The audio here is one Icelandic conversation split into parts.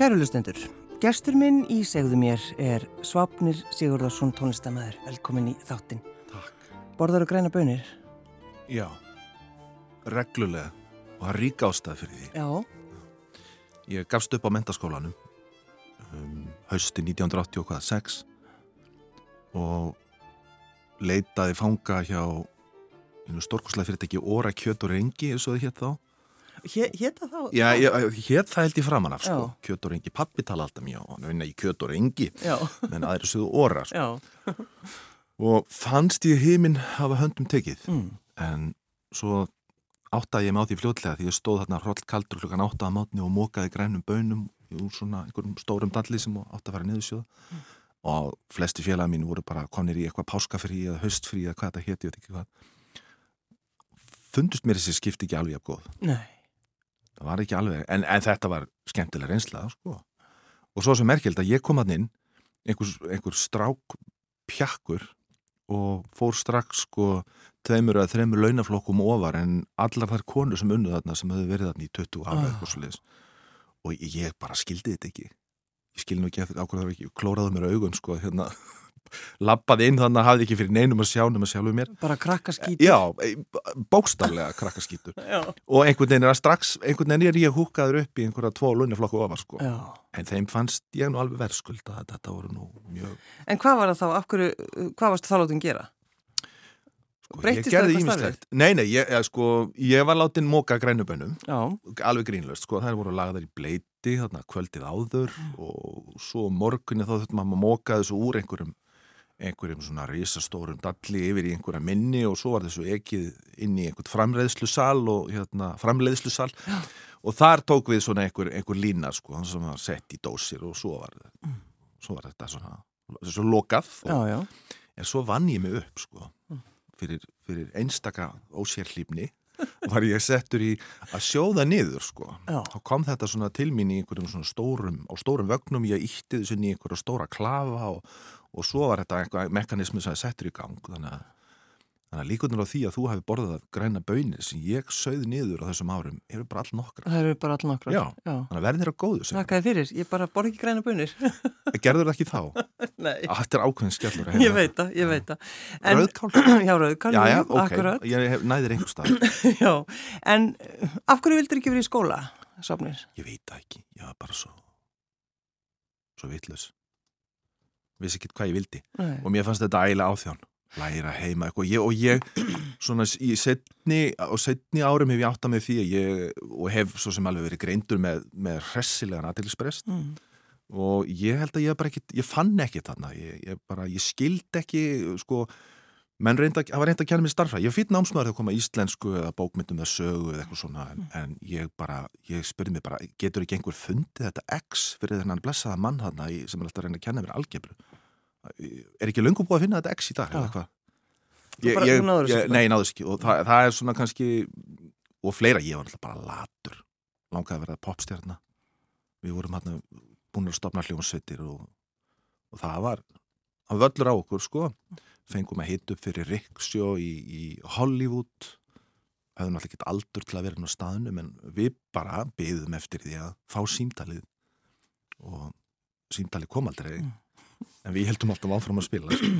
Kærulustendur, gestur minn í segðu mér er Svapnir Sigurðarsson tónlistamæður. Velkomin í þáttin. Takk. Borðar og græna bönir? Já, reglulega og það er rík ástæð fyrir því. Já. Ég gafst upp á mentaskólanum um, hausti 1986 og leitaði fanga hjá stórkoslega fyrirtæki Óra Kjöt og Rengi, eins og það hétt þá. Hétta þá? Já, hétt það held ég framan af, sko. Kjöt og Rengi, pappi tala alltaf mjög, hann vinna í Kjöt og Rengi, menn aðri sögðu Óra, sko. Já. Og fannst ég heiminn hafa höndum tekið, Mm. en svo áttaði ég mig á því fljótlega því ég stóð þarna hroll kaldur klukkan áttaða mátni og mókaði grænum bönum úr svona einhverjum stórum dalli sem átti að fara niðursjóða og flesti félaga mín voru bara konir í eitthvað páskafrí eða haustfrí eða hvað þetta hvað fundust mér þessi skipti ekki alveg af góð Nei. Það var ekki alveg, en, en þetta var skemmtilega reynsla, sko. Og svo sem merkjöld að ég kom að inn einhver, einhver strák pjakkur og fór strax sko tveimur eða þreimur launaflokkum ofar en allar þær konur sem unnu þarna sem höfðu verið þarna í 20 ára Ah. og ég, bara skildi þetta ekki. Ég skildi nú ekki eftir ákveð það ekki klóraði mér augun sko hérna lappaði inn þannig að hafði ekki fyrir neinum að sjá nema sjálfu mér. Bara krakkaskítur? já, bókstaflega krakkaskítur. Og einhvern veginn er að strax einhvern veginn er ég húkaður upp í einhverja tvo launaflokku ofar sko. Já. en þeim fannst ég nú alveg verðskulda að þetta voru nú mjög En hvað var það þá? Af hverju, hvað varst það látum gera? sko, ég gerði ýmislegt. nei, nei, ég, ég, sko, ég var látin móka grænubönnum. Alveg grínlöst, sko, þær voru lagðar í bleiti þarna kvöldið áður og svo morgunni þá þurftum maður að móka þessu úr einhverjum einhverjum svona risastórum dalli yfir í einhverja minni og svo var þessu ekið inn í einhvern framleiðslusal og hérna, framleiðslusal. Og þar tók við svona einhver, einhver lína sko, hann sem var sett í dósir og svo var, svo var þetta svona svo lokað Já, og, já. en svo vann ég mig upp sko fyrir, fyrir einstaka ósérhlýfni var ég settur í að sjóða niður sko. Þá kom þetta svona til mín í einhverjum svona stórum á stórum vögnum, ég ítti þessu í einhverja stóra klafa og, og svo var þetta mekanismi sem það settur í gang. Þannig að, þannig að líkundur á því að þú hefði borðað græna bönir sem ég sögði niður á þessum árum eru bara all nokkra Það eru bara all nokkra. Já. Já. þannig að verðir á góðu sem Þakkaði fyrir. Ég bara borð ekki græna bönir. gerður það ekki þá Nei. að þetta er ákveðin skellur Ég veit það, ég veit það. En- Rauðkál? Já, rauðkál, Já, já, ok, akkurat. ég hef næðir einhver stað Já, en uh, af hverju vildur ekki verið í skóla, Sofnir? Ég veit það ekki, ég var bara svo svo vitlaus vissi ekki hvað ég vildi Nei. og mér fannst þetta ægilega áþján læra heima eitthvað. Ég, og ég svona í setni setni árum hef ég átt að með því að ég og hef svo sem alveg verið greindur með, með hressilegan aðtilsprest Mm. og ég held að ég bara ekki ég fann ekki þarna. Ég, ég bara, ég skild ekki sko menn reynda, það var reynda að kenna mér starfra ég fyrir námsmaður þegar koma íslensku eða bókmyndum eða sögu eða eitthvað svona en, en ég bara, ég spurði mig bara getur ekki einhver fundið þetta X fyrir þennan blessaða mann þarna sem er alltaf að reyna að kenna mér algebru er ekki löngu búið að finna þetta X í dag eða hvað? Þessu ekki bara? nei, náður ekki. Og það, það er svona kannski og fleira, ég var alltaf bara latur. Langaði að vera popstjarna. Við vorum hérna búin að stopna hljómsveitir og, og það var að völlur á okkur sko. Fengum að hita upp fyrir Riksjó í, í Hollywood. Hefðum alltaf ekki aldur til að vera inn á staðnum en við bara byggðum eftir því að fá símtalið. Og símtalið kom aldrei en við heldum alltaf áfram að spila sko.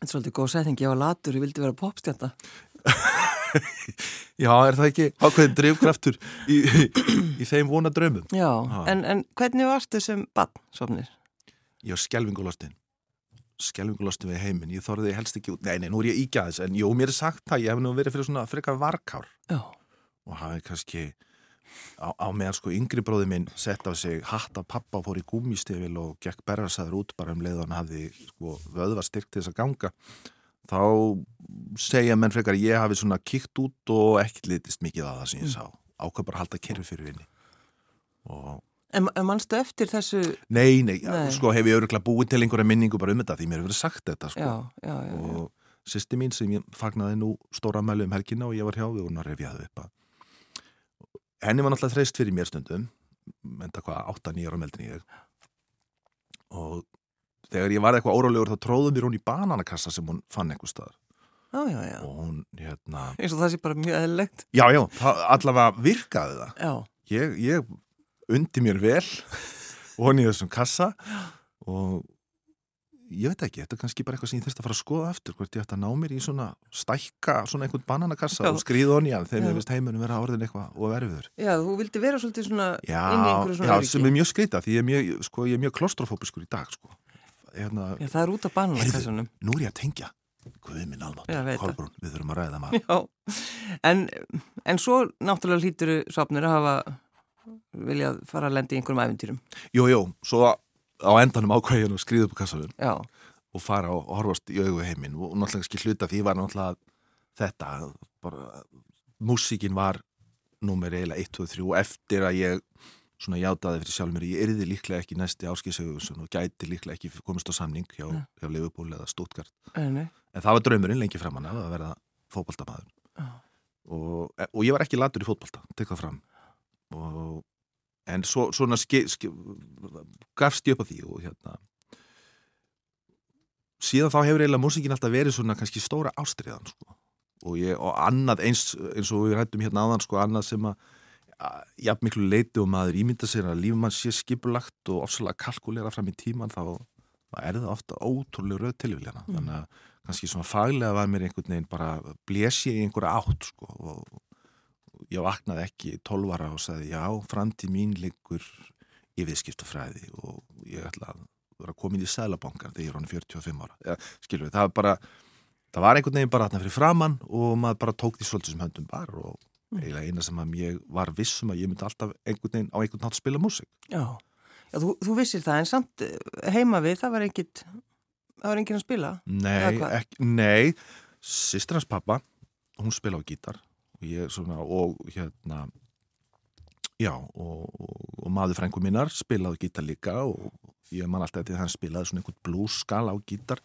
Þetta er svolítið góð setning, ég var latur, ég vildi vera popstjönda. Já, er það ekki ákveðin drifkraftur í, í, í þeim vona draumum? Já, Já. en, en hvernig varstu sem bann, Sofnir? Ég var skelvingulostin skelvingulostin við heiminn, ég þorði helst ekki út nei, nei, nú er ég ígjað þess, en jú, mér er sagt það ég hef nú verið fyrir svona frekar varkár Já. og hafi kannski á, á meðan sko yngri bróði minn sett á sig hatt af pappa og fór í gúmistefil og gekk berrasaður út bara um leið og hann hafði sko vöðva styrkt til þess að ganga þá segja menn frekar ég hafi svona kíkt út og ekki litist mikið að það sem ég sá. Ákvað bara halda kerfi fyrir henni og En, en mannstu eftir þessu, Nei, nei, Nei. sko hef ég öruglega búið til einhverja minningu bara um þetta því mér hefur verið sagt þetta sko. já, já, já, og sýsti mín sem ég fagnaði nú stóra mælu um helgina og ég var hjá við og hún að refjaði upp að henni var náttúrulega þreist fyrir mér stundum menta hvað, 8-9 ára meldin ég. Og þegar ég var eitthvað órálegur þá tróðum mér hún í bananakassa sem hún fann einhver staðar. Já, já, já. og hún, hérna Eins og það sé bara mjög eðlilegt. já, já, allavega virkaði það. Já, ég, ég undi mér vel og í þessum kassa og ég veit ekki, þetta er kannski bara eitthvað sem ég þurfti að fara að skoða eftir hvort ég ætti að ná mér í svona stækka, svona einhvern bananakassa Já. og skriða honni að ég veist heimunum vera orðin eitthvað og verfiður. Já, þú vildi vera svolítið svona Já, inn í einhverju svona já öryggi. sem er mjög skreita því ég er mjög, sko, ég er mjög klostrofóbiskur í dag, sko. Hérna, Já, það er út af bananakassanum. nú er ég að tengja. Guð minn almátt. Kolbrún, við þurfum að ræða maður. Já, en, en svo náttúrulega hlýtur á endanum ákvæðinu skriða upp á kassanum Já, og fara og horfast í augu heiminn og náttúrulega ekki hluta því var náttúrulega þetta, bara músíkin var númer eiginlega 1, 2, 3 eftir að ég svona játaði fyrir sjálf mér, ég erði líklega ekki næsti áskilsauðusun og gæti líklega ekki komist á samning hjá, Nei. hjá Leifupól eða Stuttgart einu. en það var draumurinn lengi framann að verða fótboltamaður Já. og, og ég var ekki latur í fótbolta, tek það fram og, en svo, svona ske, ske, gafst ég upp á því og hérna síðan þá hefur eiginlega músíkin alltaf verið svona kannski stóra ástriðan sko. og, ég, og annað eins, eins og við rættum hérna áðan sko, annað sem að jafn miklu leiti og maður ímynda sér að lífmann sé skipulagt og ofsalega kalkulera fram í tíman þá er það ofta ótrúlega röð tilvíljana Mm. þannig að kannski svona faglega var mér einhvern veginn bara blesi í einhverja átt sko og ég vaknaði ekki 12 ára og sagði já, framtíð mín liggur í viðskiptafræði og ég ætla að vera komin í sælabankan þegar ég er hann 45 ára. Ja, skilur við, það var bara það var einhvern veginn bara þarna fyrir framann og maður bara tók því svolítið sem höndum bar og Mm. eiginlega eina sem að ég var vissum að ég myndi alltaf einhvern veginn á einhvern nátt spila músík. Já, Já þú, þú vissir það en samt eh, heima við það var ekkit, það var enginn að spila. Nei, ekki, nei. Sýstir hans pappa, hún spila á gítar ég svona og hérna já, og, og, og maður frængu minnar spilaði gítar líka og ég man alltaf að hann spilaði svona einhvern blússkala á gítar.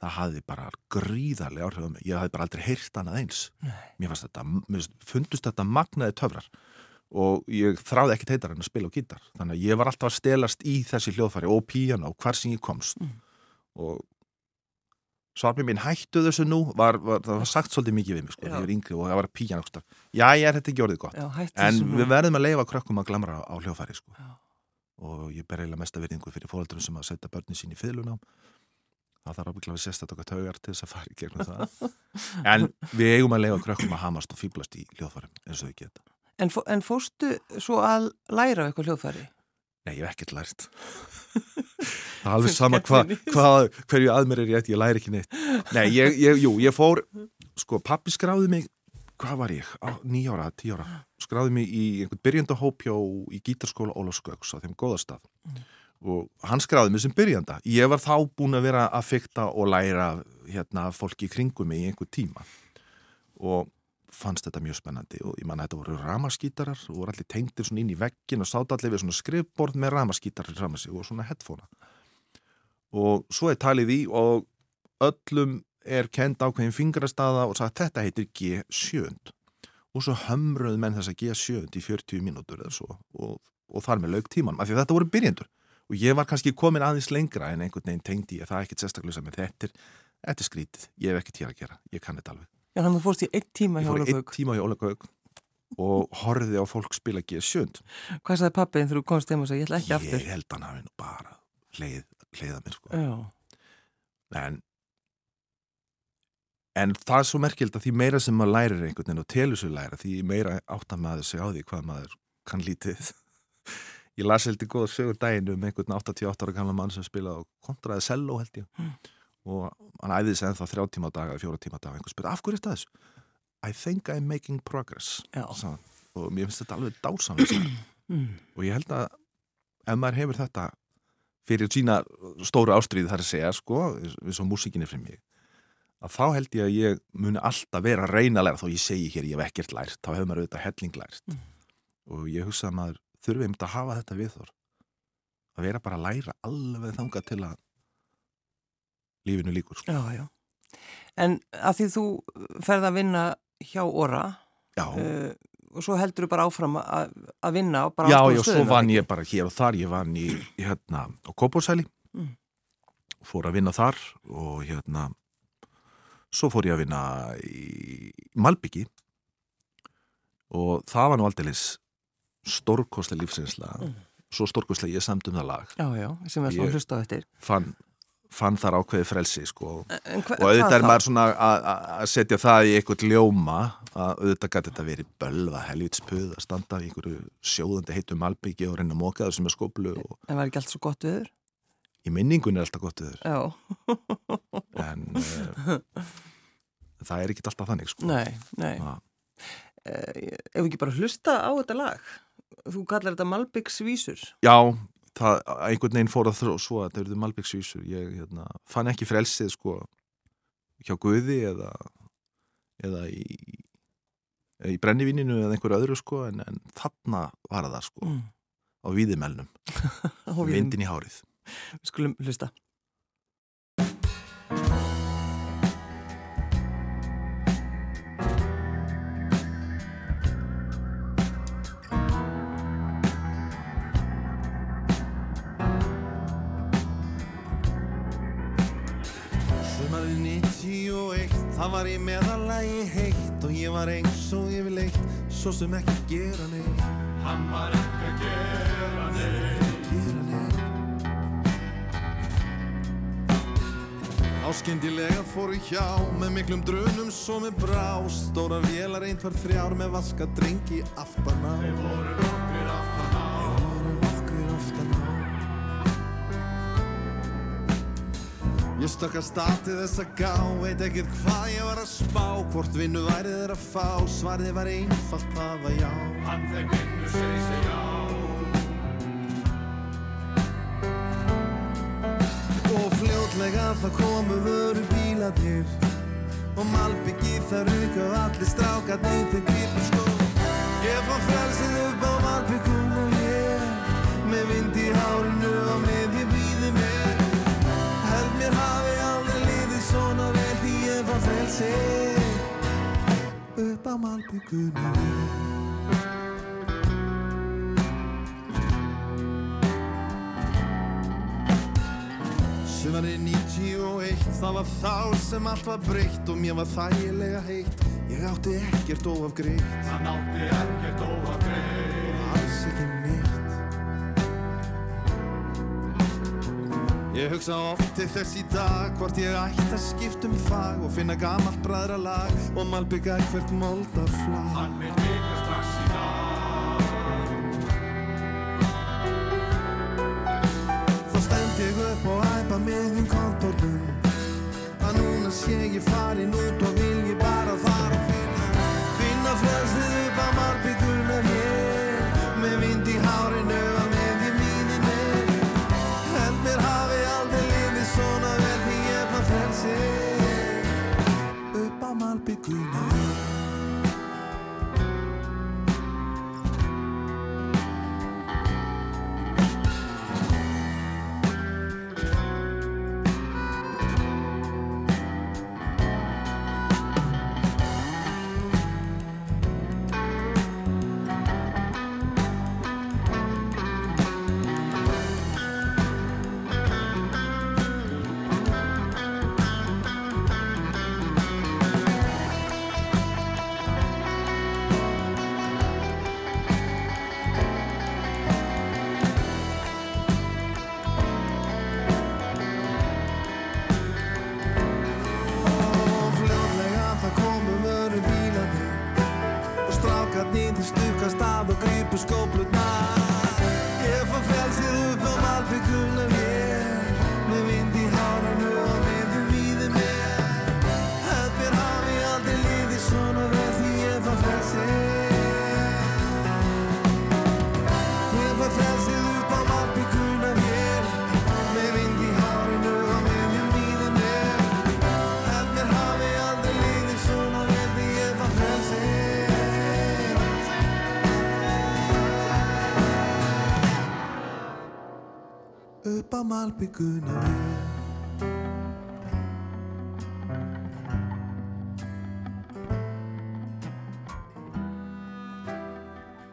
Það hafði bara gríðarlega áhrif á mig, ég hafði bara aldrei heyrt annað eins. Nei. mér fannst þetta, mér fundust þetta magnaði töfrar. Og ég þráði ekki teitar en að spila á gítar. Þannig að ég var alltaf að stelast í þessi hljóðfæri og píano, hvar sem ég komst. Mm. og svarmi mín hættu þessu nú var, var, það var sagt svolítið mikið við mig sko, þegar ég var yngri og það var píano já, ég er þetta orðið gott. Já, en við verðum að leifa krökkum að glamra á, hljóðfæri sko. Já. og ég ber eiginlega mesta virðingu fyrir fóröldurum sem að setja börnin sín í fyrirlunám það þarf ábygglega að sérsta okkar taugar til þess að fara í gegnum það. En við eigum að leifa krökkum að hamast og fýblast í hljóðfærum eins og við geta. En, fó, en fórstu svo að læra eitthvað hljóðfæri? Nei, ég hef ekkert lært Það er alveg sama hva, hva, hverju að mér er rétt, ég læri ekki neitt. Nei, ég, ég, jú, ég fór sko, pappi skráði mig hvað var ég, nýjára, tíjára skráði mig í einhvern byrjandahópjó í gítarskóla Ólafs Gauks á þeim góðastað og hann skráði mig sem byrjanda. Ég var þá búin að vera að fykta og læra hérna fólki í kringum mig í einhver tíma. Og fannst þetta mjög spennandi og ég man að þetta voru ramaskítarar og voru allir tengdir svona inn í veggin og sátt allir við svona skrifborð með ramaskítarar og svona headphonea og svo er talið í og öllum er kend ákveðin fingrastaða og sagt þetta heitir G7 og svo hömruð menn þessa G7 í 40 mínútur eða svo og, og þar með lauk tímanum af því að þetta voru byrjendur. Og ég var kannski komin aðeins lengra en einhvern veginn tengdi ég það er ekkert sérstaklega sem þetta er, þetta er skrítið, ég hef ekkert hér að gera, ég kann þetta alveg. Já, þannig að þú fórst í einn tíma Ég hjá fór í Ólafhaug. tíma hjá Óla Gauk og horfði á fólk spila G7 Hvað sagði pappin þegar þú komst heim og sagði, ég ætla ekki Ég aftur? held hann hafi nú bara leið, leiða mér sko. En, en það er svo merkild að því meira sem maður lærir einhvern veginn og telur sér læra því meira áttar maður sig á því hvað maður kann lítið Ég las heldur góða sögur daginn um einhvern 88 ára gamla mann sem spilaði á kontraði selló held ég Mm. og hann æði sig ennþá þrjá tíma á dag eða fjóra tíma á dag og einhvern spyrir af hverju er þetta þessu? I think I'm making progress hann. og mér finnst þetta alveg dásamlega Mm. og ég held að ef maður hefur þetta fyrir sína stóru ástríði þar að segja sko, við svo músikinni fyrir mig að þá held ég að ég muni alltaf vera að reyna að læra, þó ég segi hér ég hef ekkert lært, þá hefur maður auðvitað helling lært Mm. og ég hugsa að maður þurfi einmitt að hafa þetta viðþór að vera bara að læra alveg þangað til að lífinu líkur sko. Já, já. En að því þú ferð að vinna hjá Óra uh, og svo heldur þú bara áfram að, að vinna og bara já, á stóru já, svo stöðum, vann ég bara hér og þar, ég vann í, hérna, á Kópórsæli Mm. fór að vinna þar og hérna svo fór ég að vinna í Malbyggi og það var nú aldeilis stórkostlega lífsinsla Mm. svo stórkvæslega ég samt um það lag. Já, já, sem við svona Ég- hlusta á eftir. fann, fann þar ákveði frelsi sko. En og auðvitað er maður svona að- setja það í eitthvað ljóma að auðvitað gæti þetta verið bölva helvitspuð að standa í einhverju sjóðandi heitum albyggi og reyna að móka það sem er skóplu og En var ekki allt svo gott viður? í minningun er alltaf gott viður Já, en uh, það er ekki alltaf þannig sko. nei, nei eh, Ef við ekki bara hlusta á þetta lag Þú kallar þetta Malbyggs vísur Já, það einhvern veginn fór að þró svo að það eruðu Malbyggsvísur. Ég hérna, fann ekki frelsið sko hjá Guði eða, eða í, í brennivíninu eða einhverju öðru sko en, en þarna var það sko mm. á við vindin í hárið. Skulum hlusta það var í meðalagi heitt og ég var eins og yfirleitt, svo sem ekki gera neitt. Hann var ekki að gera neitt. Gera neitt. Áskyndilega fóru hjá með miklum drunum svo með brá Stórar vélar einn var þrjár með vaska drengi aftan á Þeir voru Ég stökk að stati þess að gá, veit ekkert hvað ég var að spá. Hvort vinnu væri þeir að fá, svarið var einfalt, það var já. Hann þeir vinnu segi sig já. Og fljótlega það komu vöru bílatir Og malbyggi það ruka og allir strákarnir þeir gripu skó. Ég fann frelsið upp á malbygguna ég Með vind í hárinu frelsið upp á malbygguna ég Sumarið 91, það var þá sem allt var breytt og mér var þægilega heitt. Ég átti ekkert óafgreitt. Hann átti ekkert óafgreitt. Og alls ekki neitt. Ég hugsa oft til þess í dag hvort ég ætti að skipta um fag og finna gamalt bræðralag og malbygga hvert moldarflag. Hann er líka strax í dag. Þá stend ég upp og æpa miðjum kontornum Að núna sé ég farin út og upp á malbygguna mér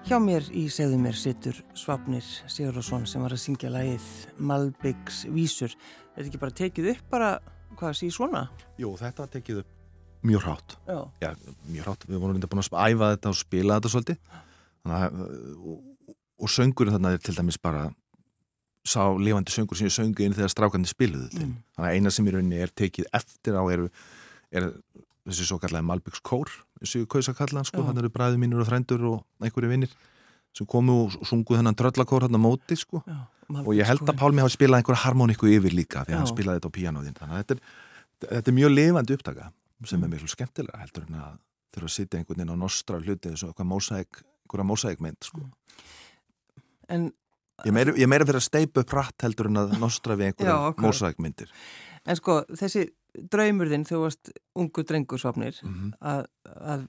Hjá mér í segðu mér situr Svapnir Sigurðarsson sem var að syngja lagið Malbyggs vísur. Er þetta ekki bara tekið upp bara, hvað sé svona? Jú, þetta var tekið upp mjög hrátt Já. Já, mjög hrátt, við vorum reynda búin að æfa þetta og spila þetta svolítið Þannig að, og, og og söngurinn þarna er til dæmis bara sá lifandi söngur sem ég söngu inn þegar strákandi spiluðu mm. þannig að eina sem í rauninni er tekið eftir á eru, er þessi svo kallega Malbyggs kór þessi kausa kallan, sko, hann eru bræði mínur og þrændur og einhverju vinnir sem komu og sunguð hennan tröllakór hann á móti, sko. Já, og ég held að Pálmi hafi spilað einhverja harmoníku yfir líka því að hann spilaði þetta á píanóðin þannig að þetta er, þetta er mjög lifandi upptaka sem er mm. mjög skemmtilega heldur en að þurfa að sitja einhvern veginn á nostra hluti eins og eitthvað mósæk, einhverja mósækmynd, sko. En Ég meira, ég meira fyrir að steipa upp rætt heldur en að nostra við einhverja okay. mósækmyndir. En sko, þessi draumur þinn, þú varst ungu drengursvapnir mm -hmm. að, að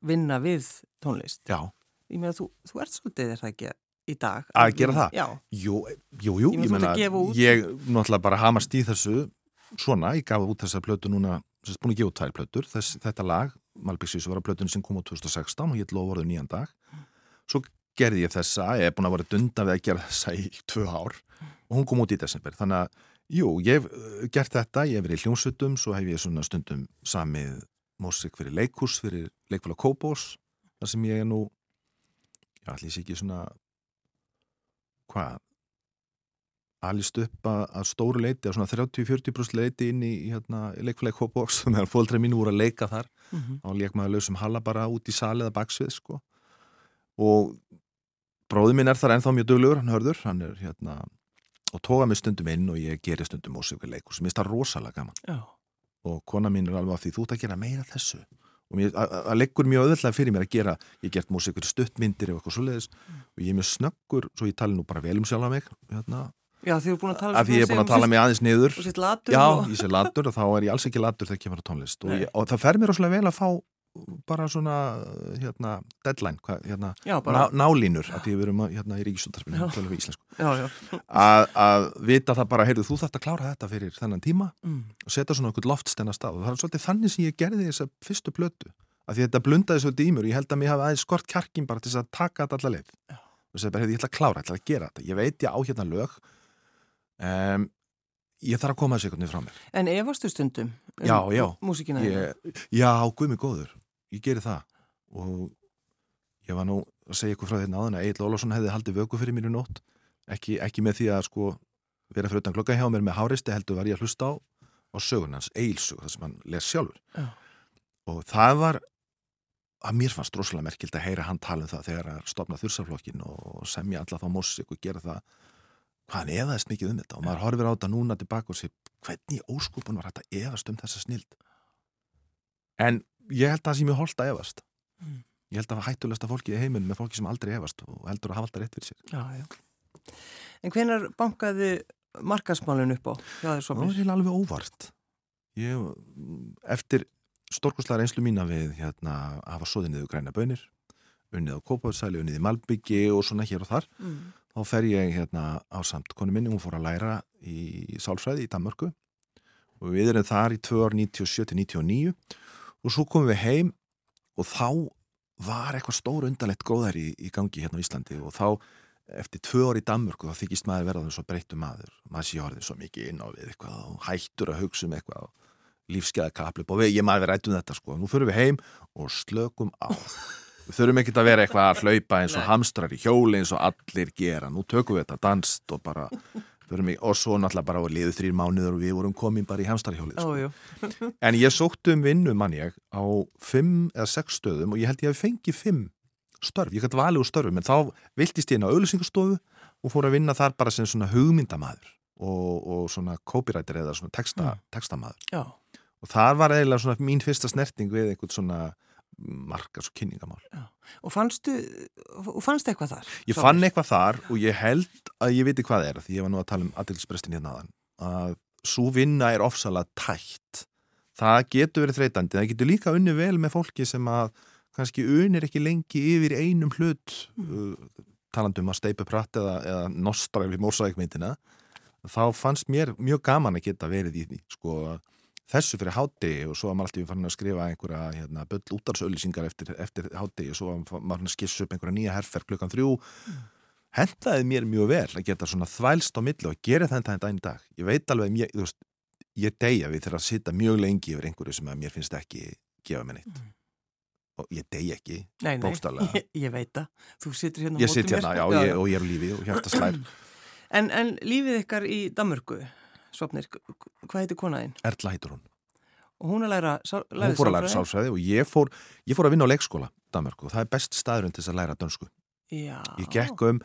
vinna við tónlist. Já. Ég meina, þú, þú ert svolítið þess að ekki í dag. Að gera það? Já. Jú, jú, jú. Ég meina, ég náttúrulega bara hamast í þessu svona, ég gaf út þessa plötu núna, þess að búin að gefa út tvær plötur, þess, þetta lag, Malbíksvísu var að plötun sem kom á 2016 og ég lof orðið nýjan dag. Svo gerði ég þessa, ég hef búin að vera dunda við að gera þessa í tvö ár og hún kom út í desember, þannig að jú, ég hef uh, gert þetta, ég hef verið í hljómsutum svo hef ég svona stundum samið mósik fyrir leikurs, fyrir leikfæla Kópós, þar sem ég er nú já, allir sé ekki svona hvað alist upp að, að stóru leiti að svona 30-40% leiti inn í hérna, leikfæla Kópós, þannig að fólkdreið mínu voru að leika þar. Mm -hmm. og leik maður lausum halla bara út í saliða baksvið sko. Og bróði minn er þar ennþá mjög duglegur, hann hörður, hann er hérna og tóða mig stundum inn og ég gerir stundum músíkuleikur sem ég starf rosalega gaman. Já. og kona mín er alveg af því þú ert að gera meira þessu. Og það leggur mjög öðvöldlega fyrir mér að gera ég gert músíkur stuttmyndir og eitthvað svoleiðis mm. og ég er mjög snöggur, svo ég tala nú bara vel um sjálfa mig hérna, Já, því þú er búin að tala að ég er búin að tala mig aðeins niður. Já, og... ég sé latur og þá er ég alls ekki latur þegar ég kemur á tónlist. Og, ég, og það fer mér rosalega vel að fá bara svona hérna, deadline, hva, hérna, já, bara, ná, nálínur að því við erum hérna, í ríkisúndarfinu að, að vita það bara heyrðu, þú þarft að klára þetta fyrir þennan tíma mm. og setja svona okkur loftstenna stað. Og það er svolítið þannig sem ég gerði þessa fyrstu blötu að því þetta blundaði svolítið í mér og ég held að mér hafa aðeins skort kjarkin bara til að taka þetta allar leið. Og segja bara, heyrðu, ég ætla að klára, ég ætla að gera þetta ég veit ég á hérna lög um, ég þarf að koma þessu einhvern veginn frá mér. En efastu stundum um já, já, músikina ég, Já, guð mig góður. Ég geri það. Og ég var nú að segja ykkur frá þetta hérna áðan að Egil Ólásson hefði haldið vöku fyrir í nótt. Ekki, ekki með því að sko vera fyrir utan klokka hjá mér með háristi heldur var ég að hlusta á á sögunans, Egilsög það sem hann les sjálfur. Já. og það var að mér fannst droslega merkild að heyra hann tala um það þegar að stopna þursaflokkin og semja alla þá músik og gera það hann eðaðist mikið um þetta og maður horfir á þetta núna tilbaka og sé hvernig óskupun var þetta eðast um þessa snild en ég held að það sé mjög holdt að efast mm. ég held að það var hættulegsta fólki í heiminn með fólki sem aldrei efast og heldur að hafa alltaf rétt fyrir sér já, já. En hvenar bankaði markasmálun upp á? Það er alveg óvart ég, eftir storkuslar einslu mína við hérna, að hafa soðinniðu græna bönir unnið á Kópavöldsæli, unnið í Malbyggi og svona hér og þar mm. Þá fer ég hérna á samt konu minni, hún fór að læra í Sálfræði í Danmörku. Og við erum þar í 2 ár 97-99 og svo komum við heim og þá var eitthvað stór undanlegt góðar í, í gangi hérna á Íslandi. Og þá eftir tvö orði í Danmörku þá þykist maður verða svo breyttu maður. Maður sé orðið svo mikið inn á við eitthvað og hættur að hugsa um eitthvað og lífskeða kaplip og við, ég maður verið rættu um þetta sko. Nú fyrir við heim og slökum á við þurfum ekki að vera eitthvað að hlaupa eins og hamstrar í hjóli eins og allir gera nú tökum við þetta danst og bara og svo náttúrulega bara var liðu þrýr mánuður og við vorum komin bara í hamstarhjólið sko. en ég sóttu um vinnu mann ég á fimm eða sex stöðum og ég held ég að fengi fimm störf, ég gæti valið úr störfum en þá viltist ég inn á auðlusingastofu og fór að vinna þar bara sem svona hugmyndamaður og, og svona copywriter eða svona texta, mm. textamaður Já. og þar var eiginlega svona mín fyrsta snerting við einhvern svona markas og kynningamál Já. og fannstu og fannst eitthvað þar? Ég Svo fann eitthvað þar og ég held að ég viti hvað er því ég var nú að tala um aðtilsbrestin hérna aðan að svo vinna er ofsalega tætt það getur verið þreytandi það getur líka unni vel með fólki sem að kannski unir ekki lengi yfir einum hlut mm. uh, talandum að steipu pratt eða, eða nostra við mórsækmyndina þá fannst mér mjög gaman að geta verið í því sko að þessu fyrir hátti og svo var maður alltaf fann að skrifa einhverja hérna, böll útarsauðlýsingar eftir, eftir hátti og svo var maður að skissa upp einhverja nýja herfer klukkan þrjú mm. hendaði mér mjög vel að geta svona þvælst á millu og gera þetta þetta einn dag ég veit alveg, ég, veist, ég deyja við þegar að sita mjög lengi yfir einhverju sem mér finnst ekki gefa mér neitt mm. og ég degi ekki, Nei, nei, bókstaflega. ég, ég veit það. Þú situr hérna sitt mér. hérna, já, ég, og ég er lífi og En, en lífið ykkar í Danmörku, Svapnir, hvað heitir konaðinn? Erla heitur hún, Og hún að læra, sál, hún fór að læra sálfræði? sálfræði og ég fór, ég fór að vinna á leikskóla Danmörku og það er best staðurinn til þess að læra dönsku Já. ég gekk um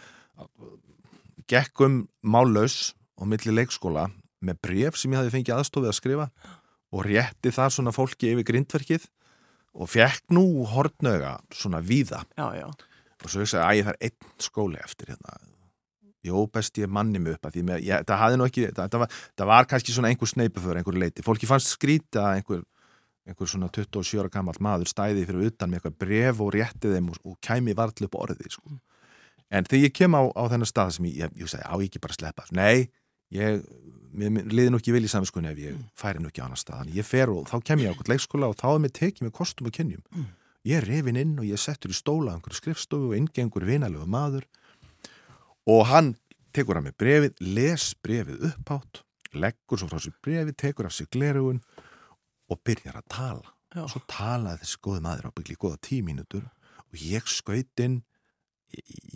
gekk um mállaus og milli leikskóla með bref sem ég hafi fengið aðstofið að skrifa og rétti þar svona fólki yfir grindverkið og fekk nú hortnöga svona víða Já, já. og svo hugsaði að ég þar einn skóli eftir hérna Jó, best ég manni mig upp að því með, ég, það hafði nú ekki, það, það, var, það var kannski svona einhver sneipu fyrir einhver leiti. Fólki fannst skrýta að einhver, einhver svona 27 ára gammal maður stæði fyrir utan með eitthvað bref og rétti þeim og, og kæmi varðlu upp orði, sko. En þegar ég kem á, á þennan stað sem ég, ég, ég segi, á ég ekki bara sleppa. Nei, ég, mér, liði nú ekki vel í saminskunni ef ég færi nú ekki á annar stað. Þannig ég fer og þá kem ég á eitthvað leikskóla og þá er mér tekið með kostum og kynjum. Ég er reyfin inn og ég settur í stóla einhverju skrifstofu og inngengur vinalegu maður og hann tekur af mig brefið, les brefið upphátt, leggur svo frá sér brefið, tekur af sér glerugun og byrjar að tala. Já. Og svo talaði þessi góði maður ábyggli góða tíminutur og ég skaut inn,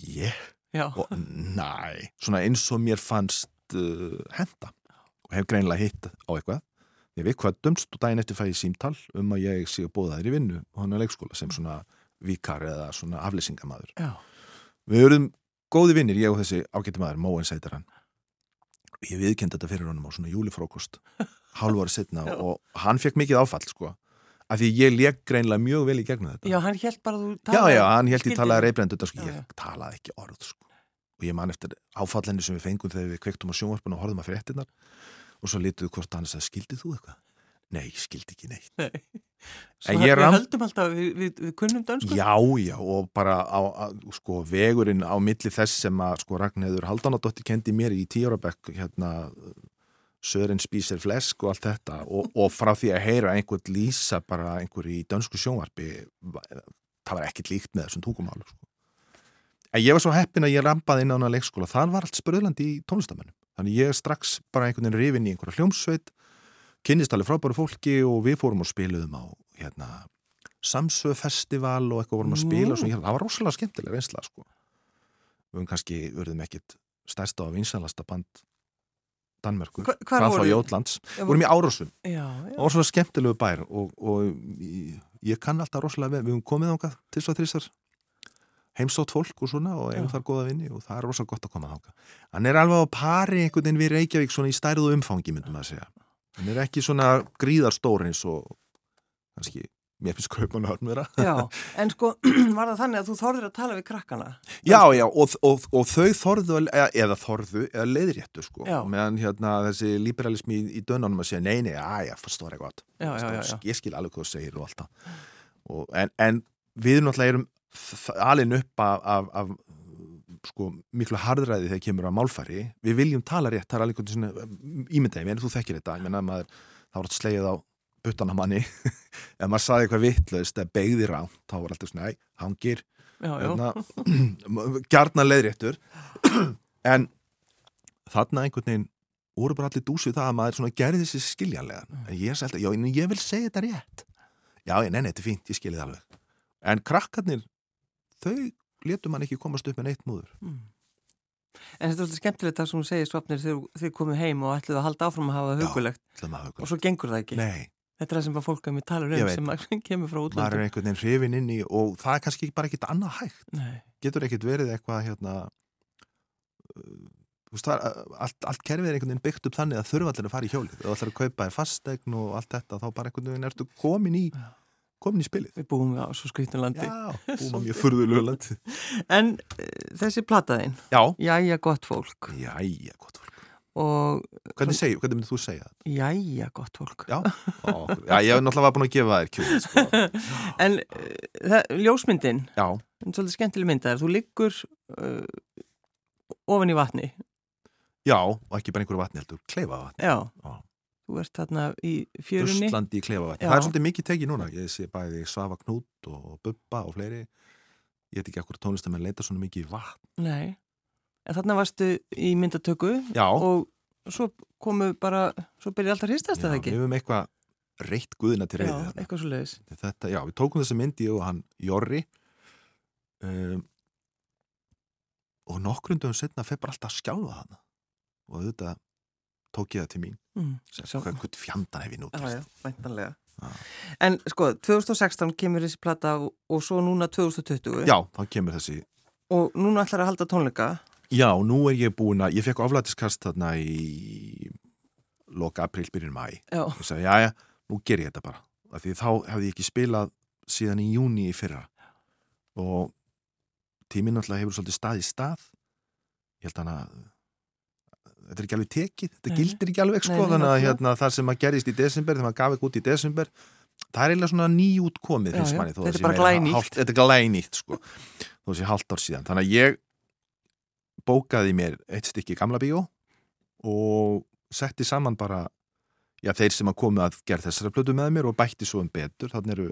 ég, Já. og næ, svona eins og mér fannst uh, henda og hef greinlega hitt á eitthvað. Ég við hvað dömst og daginn eftir fæði símtal um að ég sé að bóða þær í vinnu og hann er leikskóla sem svona vikar eða svona aflýsingamaður. Já. Við erum góði vinnir, ég og þessi ágætti maður, Móen sætir hann. Ég viðkendi þetta fyrir honum á svona júlifrókost, hálf ári setna og hann fekk mikið áfall, sko. Af því ég leik greinlega mjög vel í gegnum þetta. Já, hann held bara að þú já, já, hann held ég talaði reybrend þetta, sko. Ég já. talaði ekki orð, sko. Og ég man eftir áfallenni sem við fengum þegar við kvektum á sjónvarpinu og horfðum að fréttinnar og svo lítuðu hvort hann sagði, skildið þú eitthvað? Nei, skildi ekki neitt. Nei. Svo En við ég ram- höldum alltaf, við, við, við kunnum dönsku. Já, já, og bara á, á, sko, vegurinn á milli þess sem að sko, Ragnheður Haldanadóttir kendi mér í tíorabekk hérna, Sören spísir flesk og allt þetta og, og frá því að heyra einhvern lýsa bara einhver í dönsku sjónvarpi það var ekkert líkt með þessum tungumálu sko. En ég var svo heppin að ég rampaði inn á hana leikskóla, það var allt spröðlandi í tónlistamennum. Þannig ég strax bara einhvern veginn rifin í einhverja hljómsveit kynnist alveg frábæru fólki og við fórum og spiluðum á hérna, Samsö festival og eitthvað vorum að spila og svona, það var rosalega skemmtilega reynsla sko. við höfum kannski verðum ekkit stærsta og vinsalasta band Danmörku, Hva- hvað voru- Jótlands. Já, vorum í já. var svona skemmtilegu bær og, og ég, ég kann alltaf rosalega vel, við höfum komið ángað til svo þrísar heimsótt fólk og svona og eigum þar góða vinni og það er rosalega gott að koma þáka hann er alveg á pari einhvern veginn við Reykjavík svona í stærðu umfangi myndum að segja hann er ekki svona gríðarstór eins og kannski mér finnst kaupanahörn vera. Já, en sko var það þannig að þú þorðir að tala við krakkana? Já, já, og, og, og þau þorðu að- eða, eða þorðu, eða leiðréttu sko, Já. meðan hérna þessi liberalismi í, í dönunum að segja, nei, nei, að það var eitthvað, Já, já, ég skil alveg hvað þú segir og allt það. Og, en, en við náttúrulega erum alin upp af, af, af sko, miklu harðræði þegar kemur á málfæri, við viljum tala rétt það er alveg ímyndaði, þú þekkir þetta, menna maður, það var alltaf slegið á buttana manni, ef maður saði eitthvað vitlaust eða beigði ránt, þá var alltaf svona, hangir. Gjarnan leiðréttur. En þarna einhvern veginn voru bara allir dúsið það að maður gerði þessi skiljanlega en ég, er selta, já, en ég vil segja þetta rétt. Já, ég, nei, nei, þetta er fínt, ég skilji það alveg. En krakkarnir þau letur mann ekki komast upp með neitt múður Mm. En þetta er svolítið skemmtilegt það sem hún segir svapnir þegar þið komið heim og ætluðu að halda áfram að hafa það hugulegt Það og svo gengur það ekki. Nei, Þetta er það sem bara fólk að mér talar Ég um sem að kemur frá maður er útlöndum. einhvern veginn hrifin inn í og það er kannski bara ekkit annað hægt Nei, getur ekkit verið eitthvað hérna uh, það er allt, allt kerfið er einhvern veginn byggt upp þannig að þurfa allir að fara í hjólið og allir að kaupa í fastegn og allt þetta þá bara einhvern veginn ertu komin í Já. Komin í spilið við búum á svo skrítin landi. Já, búum að mjög furðulegu landi En uh, þessi plataðinn, Já, jæja gott fólk jæja, gott fólk og Hvernig, segi, hvernig myndir þú segja það? jæja gott fólk. Já, Ó, já ég hef náttúrulega búin að gefa þér kjúið sko. En uh, það, ljósmyndin, Já, en svolítið skemmtileg myndaðar, þú liggur uh, ofan í vatni. já, og ekki bara einhverju vatni heldur, kleifa vatni Já, Já. Þú ert þarna í fjörunni. Östlandi í Já. það er svolítið mikið tekið núna Ég sé bæði Svafa Knút og Bubba og fleiri Ég veit ekki akkur tónlistamenn leita svona mikið í vatn Nei, en þarna varstu í myndatöku Já, og svo komu bara, svo byrja alltaf hristast já það við ekki. höfum eitthvað reitt guðina til Já, reyði þarna. eitthvað svo leiðis. þetta, já, við tókum þessa myndi og hann Jorri um, og nokkrundum setna bara alltaf að skjálfa hana og þetta tók ég það til mín. Mm. hvað fjandan hef ég nú Já, já. En sko, 2016 kemur þessi plata og, og svo núna 2020 já, þá kemur þessi. Og núna ætlar að halda tónleika. já, nú er ég búin að, ég fekk oflætiskast þarna í loka april, byrjun mæ ég sagði, já, já, nú ger ég þetta bara. Af því þá hefði ég ekki spilað síðan í júni í fyrra. Og tíminn náttúrulega hefur svolítið stað í stað. Ég held að þetta er ekki alveg tekið, þetta gildir ekki alveg sko, þannig að hérna, það sem að gerist í desember, þegar maður gaf ekki út í desember það er eiginlega svona nýjútkomið Já, finnst já, manni, þetta er meira hálft- þetta er glænýtt sko, þó þessi hálft ár síðan. Þannig að ég bókaði mér eitt stykki gamla bíó og setti saman bara já, þeir sem að komu að gera þessara plötu með mér og bætti svo um betur. Þannig eru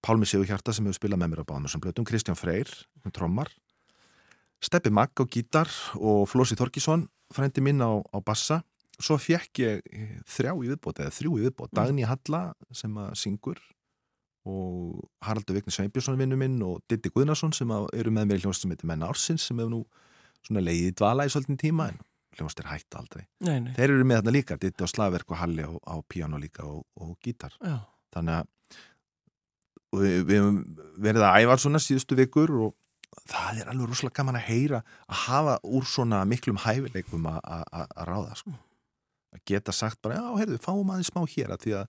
Pálmi Sigur Hjarta sem hefur spilað með mér á báðum þessum plötum, Kristján Freyr trommar, Steppi Magg á gítar og Flósi Þorkísson frendi minn á, á bassa. Svo fekk ég eh, þrjá í viðbót eða þrjú í viðbót, Dagný Halla sem að syngur og Haraldur Vigni Sveinbjörnsson vinnu minn og Ditti Guðnarsson sem eru með mér í hljómsið sem heitir Menna Ársins sem hefur nú svona leiðið dvala í svolítinn tíma en hljómsið er hægt aldrei. Nei, nei. þeir eru með þarna líka, Ditti á slagverk og Halli á, á píano líka og, og gítar. Já, þannig að við, höfum verið að æfa svona síðustu vikur og það er alveg rosalega gaman að heyra að hafa úr svona miklum hæfileikum að- að að- að ráða sko. að geta sagt bara, já, heyrðu, fáum aðeins smá hér að því að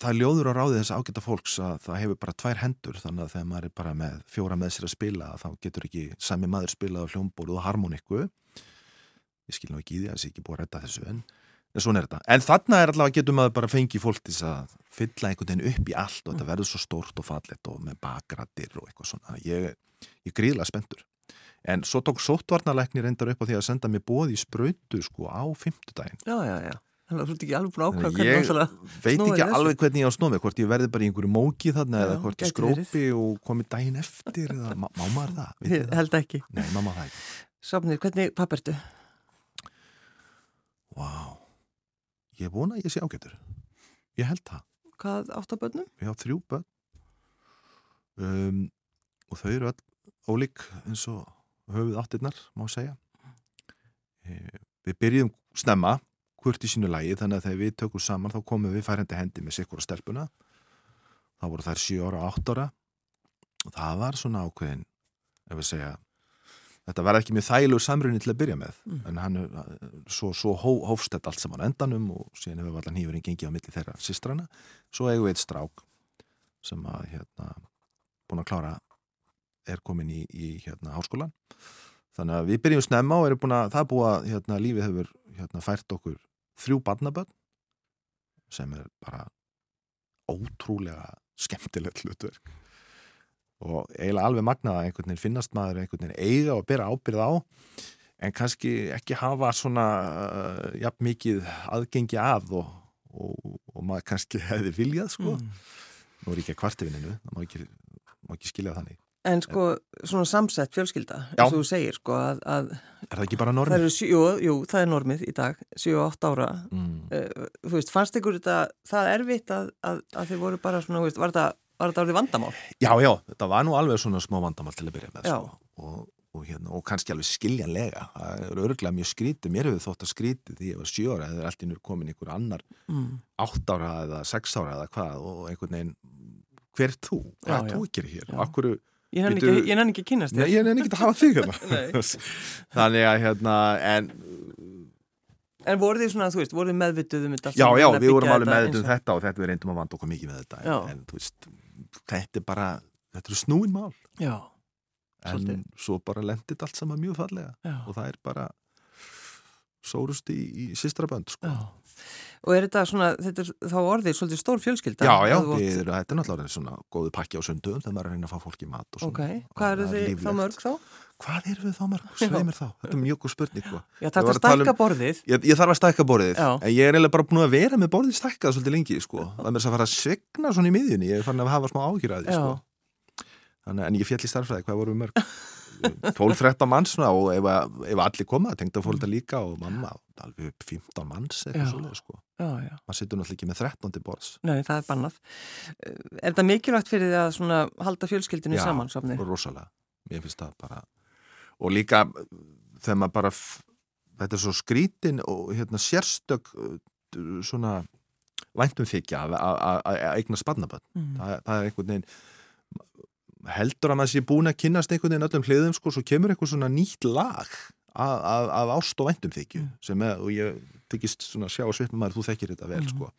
það er ljóður á ráði þess ágæta fólks að það hefur bara tvær hendur þannig að þegar maður er bara með fjóra með sér að spila þá getur ekki sami maður spilað á hljómborð og harmonikku ég skil nú ekki í því að sé ekki búið að redda þessu en, en. En þarna er allavega getur maður bara fengið fólk til að fylla einhvern veginn upp í allt og þetta verður svo stórt og fallet og með bakrættir og eitthvað svona. Ég, ég er gríðlega spenntur. En svo tók sóttvarnaleikni reyndar upp á því að senda mér bóði í sprautu sko á fimmtudaginn. já, já, já. Þannig að þú ert ekki alveg búin að ákvæða hvernig ég þú ætlar að veit snúa ekki þessu. alveg hvernig ég á snómi, hvort ég verði bara í einhverju móki þarna Já, eða hvort ég gæti verið. skrópi og komi daginn eftir eða má, maður það? Ég held ekki. Nei, má maður það ekki. Sopnir, hvernig papp ertu? Vá, ég vona að ég sé ágætur. Ég held það. Hvað átt á börnum? Ég á þrjú börn um, og þau eru all ólík eins og höfuð áttirnar, má segja. E, við byrjum snemma, hvort í sínu lagi, þannig að þegar við tökum saman þá komum við færandi hendi með sikkur á stelpuna. þá voru þær 7 ára, 8 ára og það var svona ákveðin ef við segja þetta var ekki mjög þægilegu samrunni til að byrja með Mm. en hann er svo, svo hó, hófstætt allt saman á endanum og síðan hefur allan hýfurinn gengið á milli þeirra sýstrana svo eigum við eitt strák sem að hérna búin að klára er komin í, í hérna háskólan þannig að við byrjum snemma og erum búin að það að hérna, lífið hefur hérna, fært okkur þrjú barnaböld sem er bara ótrúlega skemmtilegt hlutverk og eiginlega alveg magnaða einhvern veginn finnast maður einhvern veginn eiga og bera ábyrð á en kannski ekki hafa svona uh, jafn mikið aðgengi að og, og, og maður kannski hefði viljað sko Mm. nú er ekki að kvartivinninu, það má ekki, ekki skilja það þannig. En sko, svona samsett fjölskylda, eins og þú segir, sko, að, að Er það ekki bara það normið? eru, sjö- jú, jú, það er normið í dag, 7-8 ára. Mm. Uh, þú veist, fannst ykkur þetta, það erfitt að, að, að þið voru bara svona, þú veist, var þetta, var þetta orðið vandamál? Já, já, þetta var nú alveg svona smá vandamál til að byrja með sko. og, og, hérna, og kannski alveg skiljanlega það eru örgulega mjög skrítið, mér hefur þótt að skrítið því ég var sjö ára eða allt innur komin einhver annar Mm. átt ára eða sex ára eða hvað og einhvern veginn, hver ert þú? Hvað er þú ekki hér? Akkur, Ég nenni ekki, ég nenni ekki að kynast þér. ég er ekki að hafa þig hérna þannig að hérna en En voru þið svona, þú veist, voru þið meðvituð um þetta? já, já, við vorum alveg þetta með eins og- þetta og þetta við reyndum að vanda okkur mikið með þetta en, en þú veist, þetta er bara þetta eru snúin mál Já, en Svolítið. svo bara lendit allt saman mjög fallega já, og það er bara sórust í, í systrabönd sko. Og er þetta svona, þetta er þá orðið svolítið stór fjölskylda? já, já, við, þetta er náttúrulega svona góðu pakki á sundum þegar maður er að reyna að fá fólki í mat svona hvað eru er þið þá mörg þá? hvað eru við þá mörg? Sveið mér þá, þetta er mjög góð spurning sko. Já, þetta er um- stækka borðið. ég, ég þarf að stækka borðið Já. en ég er eiginlega bara búin að vera með borðið stækkað svolítið lengi sko. það er mér að fara að segna svona í miðjunni ég er farin að hafa smá Já. sko. En ég fjall í starfræði, hvað voru við mörg? 12-13 manns og ef, ef allir koma, tengda fólta líka og mamma, alveg upp 15 manns Já. eitthvað svolítið sko. Já, já. maður situr náttúrulega ekki með 13 til borðs Nei, það er bannað. Er þetta mikilvægt fyrir því að svona halda fjölskyldinu Já, saman, Svafnir? rosalega, mér finnst það bara og líka þegar maður bara þetta er svo skrítin og hérna sérstök uh, svona væntum þykja að, eigna spannabann Mm. það, það er einhvern veginn heldur að maður sé búin að kynnast einhvern veginn öllum hliðum sko, svo kemur eitthvað svona nýtt lag af, af, af ást og væntum þykju Mm. sem er, og ég þykist svona sjá að svipna maður þú þekkir þetta vel Mm. sko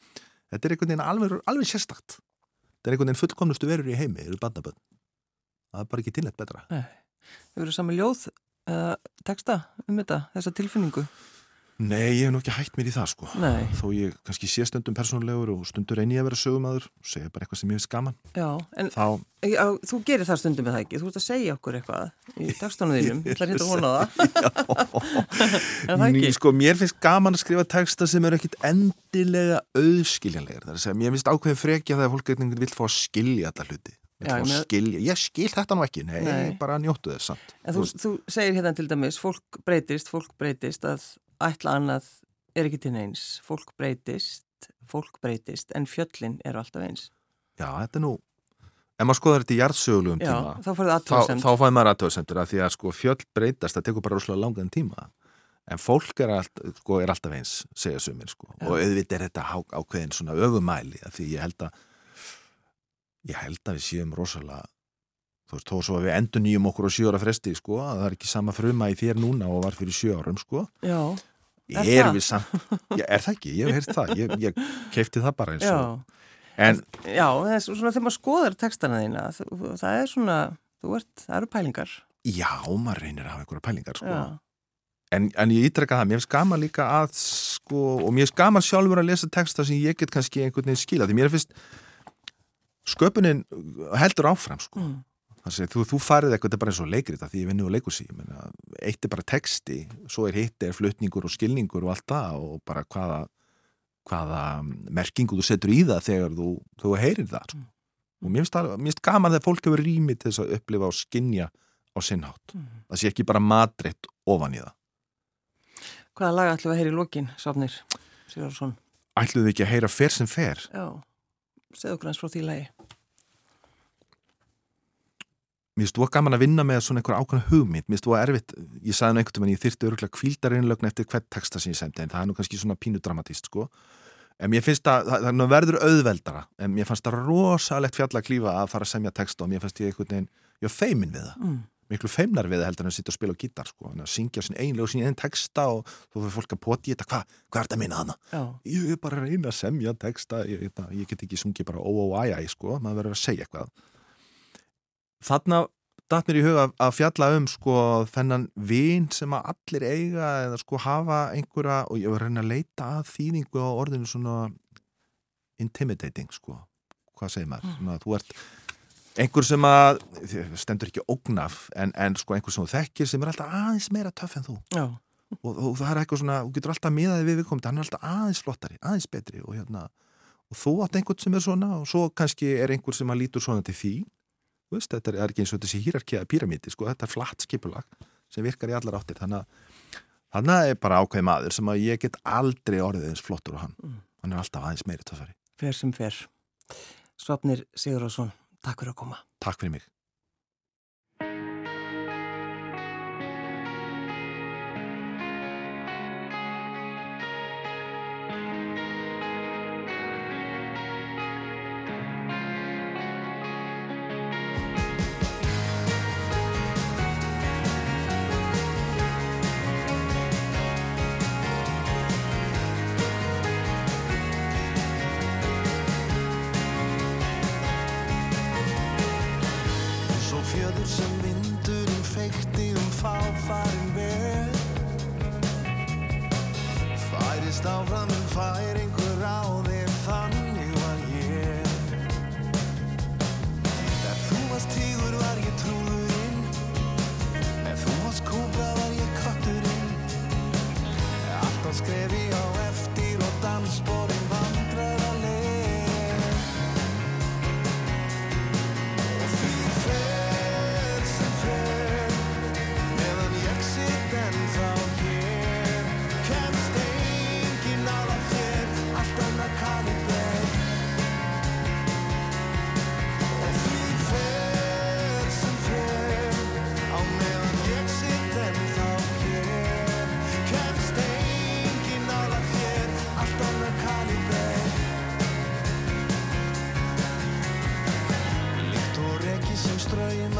þetta er einhvern veginn alveg, alveg sérstakt þetta er einhvern veginn fullkomnustu verur í heimi eru bandabönd það er bara ekki tilnætt betra Nei. Hefur þú sami ljóð eða texta um þetta, þessa tilfinningu? Nei, ég hef nú ekki hægt mér í það sko Nei. þó ég kannski sé stundum persónulegur og stundur reyni ég að vera sögumæður og segja bara eitthvað sem ég finnst gaman Já, en þá, já, þú gerir það stundum með það ekki. Þú ert að segja okkur eitthvað í textunum þínum. Ég ætla hérna að vona það. En það Ný, ekki? sko, mér finnst gaman að skrifa texta sem eru ekkit endilega auðskiljanlegar það er að segja, mér finnst ákveðin frekja þegar fólk einhvern veginn vill fá að skilja alla hluti vill Já, fá ég að meina- skilja, ég skil þetta nú ekki nei, Nei. bara njóttu þess samt En þú, þú segir hérna til dæmis, fólk breytist, fólk breytist, að ætla annað er ekki til neins. Fólk breytist, fólk breytist, en fjöllin eru alltaf eins. já, þetta er nú ef maður skoðar þetta í jarðsögulegum tíma þá fæði maður aðtöðsendur að því að sko fjöll breytast, það tekur bara rosalega langan tíma en fólk er, allt, sko, er alltaf eins segja sumir sko Já. og auðvitað er þetta ákveðin svona öfumæli því ég held að ég held að við séum rosalega þú veist, þó svo að við endur nýjum okkur á sjö ára fresti sko, að það er ekki sama fruma í þér núna og var fyrir sjö árum sko Já, Er er það? samt, já, er það ekki, ég hef heyrt það ég, ég keipti það bara eins já. og en Já, það er svona þegar maður skoðar textana þína, það er svona, þú ert, það eru pælingar. já, maður reynir að hafa einhverja pælingar sko En, en ég ítrekka það, mér finnst gaman líka að sko, og mér finnst gaman sjálfur að lesa texta sem ég get kannski einhvern veginn skila því mér finnst sköpunin heldur áfram sko. mm. Þannig að þú, þú farið eitthvað, þetta er bara eins og leikrita því ég vinnu á leikursi, ég meina, eitt er bara texti, svo er hitt er flutningur og skilningur og allt það og bara hvaða, hvaða merkingu þú setur í það þegar þú, þú heyrir það sko. og mér finnst, mér finnst gaman þegar fólk hefur rými til þess að upplifa og skinja á sinnhátt, Mm. það sé ekki bara matreitt ofan í það. Hvaða lag ætlum við að heyra í lokin, Svafnir Sigurðarsson? ætluðu ekki að heyra fer sem fer Já, segðu okkur hans frá því lagi. Mér finnst þú gaman að vinna með svona einhver ákveðna hugmynd mér finnst þú erfitt, ég sagði nú einhvern veginn ég þyrfti örgulega kvíldarinnlögn eftir hvert texta sem ég sendi en það er nú kannski svona pínu dramatíst sko. en mér finnst að það, það verður auðveldara en mér fannst það rosalegt fjalla að klífa að fara að semja texta og mér fannst ég einhvern veginn ég var feimin við það, Mm. miklu feimnar við það heldur en að sitja og spila á gítar sko, en að syngja sin einlega og sín einn texta og þú fyrir fólk að poti í þetta, hvað hva er þetta að minna hana? Já, ég er bara að reyna að semja texta ég, ég, ég get ekki sungið bara ó ó æ æ sko, maður verður að segja eitthvað þarna datt mér í huga að fjalla um sko þennan vin sem að allir eiga eða sko hafa einhverja og ég var að reyna að leita að þýðingu á orðinu svona intimidating sko. Hvað segir maður, Mm. svona, þú ert einhver sem að stendur ekki ógnaf en, en sko einhver sem þú þekkir sem er alltaf aðeins meira töff en þú. Og, og það er eitthvað svona, þú getur alltaf miðaði við viðkomandi, hann er alltaf aðeins flottari, aðeins betri og hérna, og þú átt einhvern sem er svona og svo kannski er einhver sem að lítur svona til því, veist, þetta er ekki eins og þessi hýrarkiða píramíti, sko, þetta er flatt skipulag sem virkar í allar áttir, þannig að þannig er bara ákveð maður sem að ég get aldrei orðið eins flottur og hann, Mm. hann er alltaf aðeins meiri töffari. fer sem fer. Svafnir Sigurðarsson, takk fyrir að koma. Takk fyrir mig.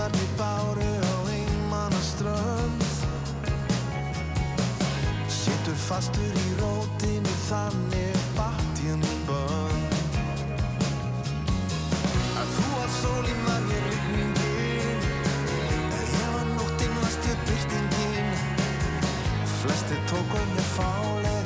Stjarnir báru á einmanna strönd Sittur fastur í rótinu Þannig bætt ég nú bönn. Að þú að sólinn var ég rikningin Að ég var nóttinn varstu byrtingin Flesti tók um ég fáleg